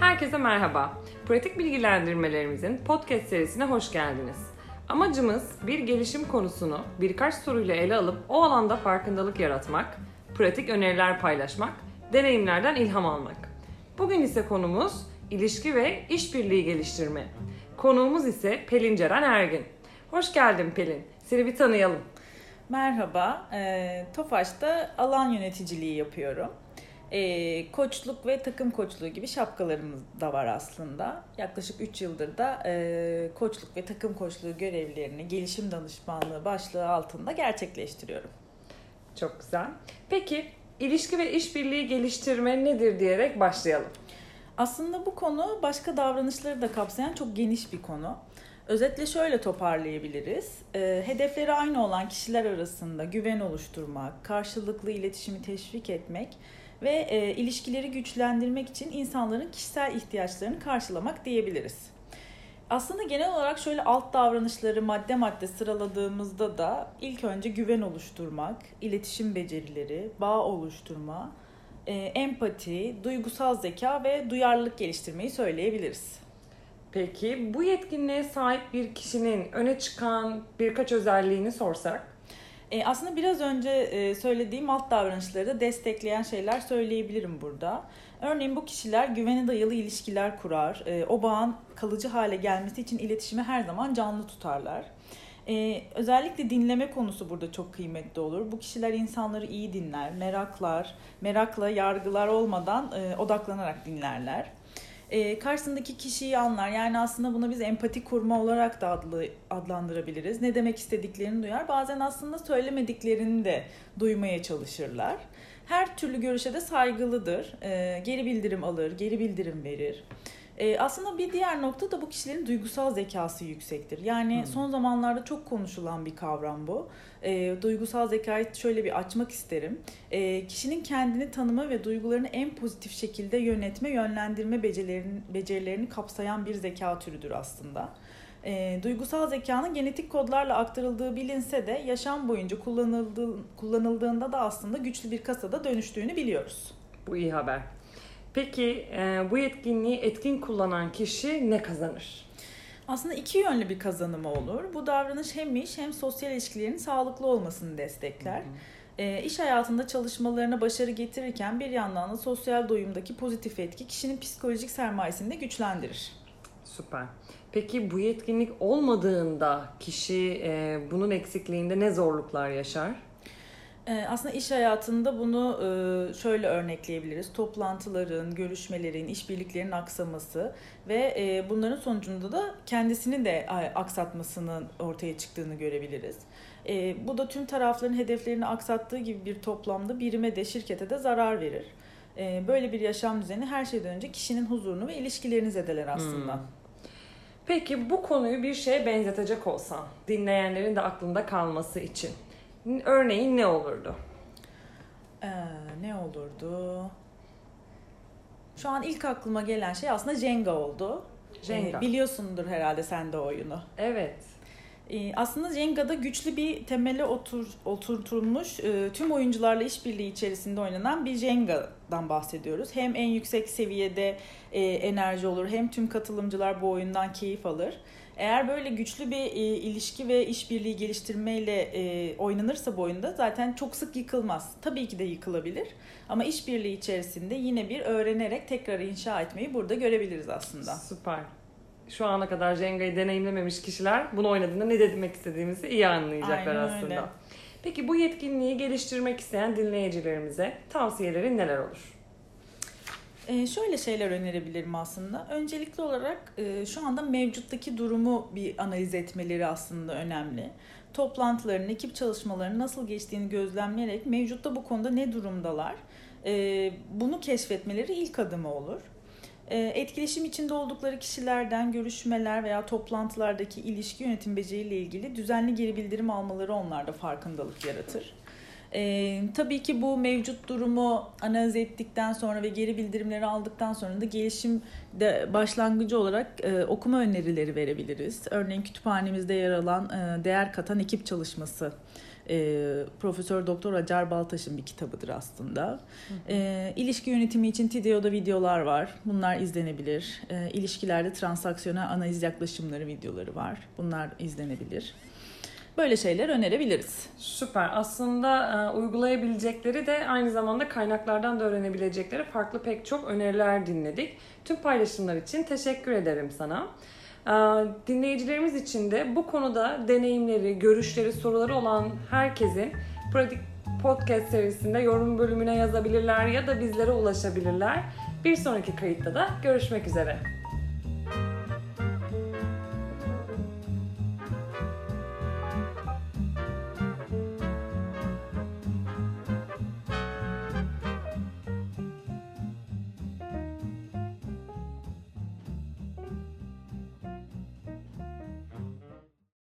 Herkese merhaba. Pratik bilgilendirmelerimizin podcast serisine hoş geldiniz. Amacımız bir gelişim konusunu birkaç soruyla ele alıp o alanda farkındalık yaratmak, pratik öneriler paylaşmak, deneyimlerden ilham almak. Bugün ise konumuz ilişki ve işbirliği geliştirme. Konuğumuz ise Pelin Ceren Ergin. Hoş geldin Pelin. Seni bir tanıyalım. Merhaba, e, Tofaş'ta alan yöneticiliği yapıyorum. E, koçluk ve takım koçluğu gibi şapkalarımız da var aslında. Yaklaşık 3 yıldır da e, koçluk ve takım koçluğu görevlerini gelişim danışmanlığı başlığı altında gerçekleştiriyorum. Çok güzel. Peki ilişki ve işbirliği geliştirme nedir diyerek başlayalım. Aslında bu konu başka davranışları da kapsayan çok geniş bir konu. Özetle şöyle toparlayabiliriz. E, hedefleri aynı olan kişiler arasında güven oluşturmak, karşılıklı iletişimi teşvik etmek ve e, ilişkileri güçlendirmek için insanların kişisel ihtiyaçlarını karşılamak diyebiliriz. Aslında genel olarak şöyle alt davranışları madde madde sıraladığımızda da ilk önce güven oluşturmak, iletişim becerileri, bağ oluşturma, e, empati, duygusal zeka ve duyarlılık geliştirmeyi söyleyebiliriz. Peki bu yetkinliğe sahip bir kişinin öne çıkan birkaç özelliğini sorsak? E, aslında biraz önce e, söylediğim alt davranışları da destekleyen şeyler söyleyebilirim burada. Örneğin bu kişiler güvene dayalı ilişkiler kurar. E, o bağın kalıcı hale gelmesi için iletişimi her zaman canlı tutarlar. Ee, özellikle dinleme konusu burada çok kıymetli olur. Bu kişiler insanları iyi dinler, meraklar, merakla yargılar olmadan e, odaklanarak dinlerler e, karşısındaki kişiyi anlar. Yani aslında buna biz empati kurma olarak da adlı, adlandırabiliriz. Ne demek istediklerini duyar. Bazen aslında söylemediklerini de duymaya çalışırlar. Her türlü görüşe de saygılıdır. E, geri bildirim alır, geri bildirim verir. E, aslında bir diğer nokta da bu kişilerin duygusal zekası yüksektir. Yani hmm. son zamanlarda çok konuşulan bir kavram bu. E, duygusal zekayı şöyle bir açmak isterim. E, kişinin kendini tanıma ve duygularını en pozitif şekilde yönetme, yönlendirme becerilerini, becerilerini kapsayan bir zeka türüdür aslında. E, duygusal zekanın genetik kodlarla aktarıldığı bilinse de yaşam boyunca kullanıldığı, kullanıldığında da aslında güçlü bir kasada dönüştüğünü biliyoruz. Bu iyi haber. Peki e, bu yetkinliği etkin kullanan kişi ne kazanır? Aslında iki yönlü bir kazanımı olur. Bu davranış hem iş hem sosyal ilişkilerin sağlıklı olmasını destekler. Hı hı. E, iş hayatında çalışmalarına başarı getirirken bir yandan da sosyal doyumdaki pozitif etki kişinin psikolojik sermayesini de güçlendirir. Süper. Peki bu yetkinlik olmadığında kişi e, bunun eksikliğinde ne zorluklar yaşar? Ee, aslında iş hayatında bunu e, şöyle örnekleyebiliriz. Toplantıların, görüşmelerin, işbirliklerinin aksaması ve e, bunların sonucunda da kendisini de aksatmasının ortaya çıktığını görebiliriz. E, bu da tüm tarafların hedeflerini aksattığı gibi bir toplamda birime de şirkete de zarar verir. Böyle bir yaşam düzeni her şeyden önce kişinin huzurunu ve ilişkilerini zedeler aslında. Hmm. Peki bu konuyu bir şeye benzetecek olsan, dinleyenlerin de aklında kalması için Örneğin ne olurdu? Ee, ne olurdu? Şu an ilk aklıma gelen şey aslında Jenga oldu. Jenga. Ee, biliyorsundur herhalde sen de oyunu. Evet. Ee, aslında Jenga'da güçlü bir temele otur, oturtulmuş e, tüm oyuncularla işbirliği içerisinde oynanan bir Jenga'dan bahsediyoruz. Hem en yüksek seviyede e, enerji olur hem tüm katılımcılar bu oyundan keyif alır. Eğer böyle güçlü bir e, ilişki ve işbirliği geliştirmeyle oynanırsa bu oyunda zaten çok sık yıkılmaz. Tabii ki de yıkılabilir ama işbirliği içerisinde yine bir öğrenerek tekrar inşa etmeyi burada görebiliriz aslında. Süper. Şu ana kadar Jenga'yı deneyimlememiş kişiler bunu oynadığında ne demek istediğimizi iyi anlayacaklar Aynen aslında. Öyle. Peki bu yetkinliği geliştirmek isteyen dinleyicilerimize tavsiyeleri neler olur? Ee, şöyle şeyler önerebilirim aslında. Öncelikli olarak e, şu anda mevcuttaki durumu bir analiz etmeleri aslında önemli. Toplantıların, ekip çalışmalarının nasıl geçtiğini gözlemleyerek mevcutta bu konuda ne durumdalar e, bunu keşfetmeleri ilk adımı olur. E, etkileşim içinde oldukları kişilerden görüşmeler veya toplantılardaki ilişki yönetim beceriyle ilgili düzenli geri bildirim almaları onlarda farkındalık yaratır. E, tabii ki bu mevcut durumu analiz ettikten sonra ve geri bildirimleri aldıktan sonra da gelişim de başlangıcı olarak e, okuma önerileri verebiliriz. Örneğin kütüphanemizde yer alan e, değer katan ekip çalışması E, Profesör Doktor Acar Baltaş'ın bir kitabıdır aslında. E, ilişki yönetimi için Tideo'da videolar var. Bunlar izlenebilir. E, ilişkilerde transaksiyonel analiz yaklaşımları videoları var. Bunlar izlenebilir. Böyle şeyler önerebiliriz. Süper. Aslında e, uygulayabilecekleri de aynı zamanda kaynaklardan da öğrenebilecekleri farklı pek çok öneriler dinledik. Tüm paylaşımlar için teşekkür ederim sana. E, dinleyicilerimiz için de bu konuda deneyimleri, görüşleri, soruları olan herkesin Pratik Podcast serisinde yorum bölümüne yazabilirler ya da bizlere ulaşabilirler. Bir sonraki kayıtta da görüşmek üzere.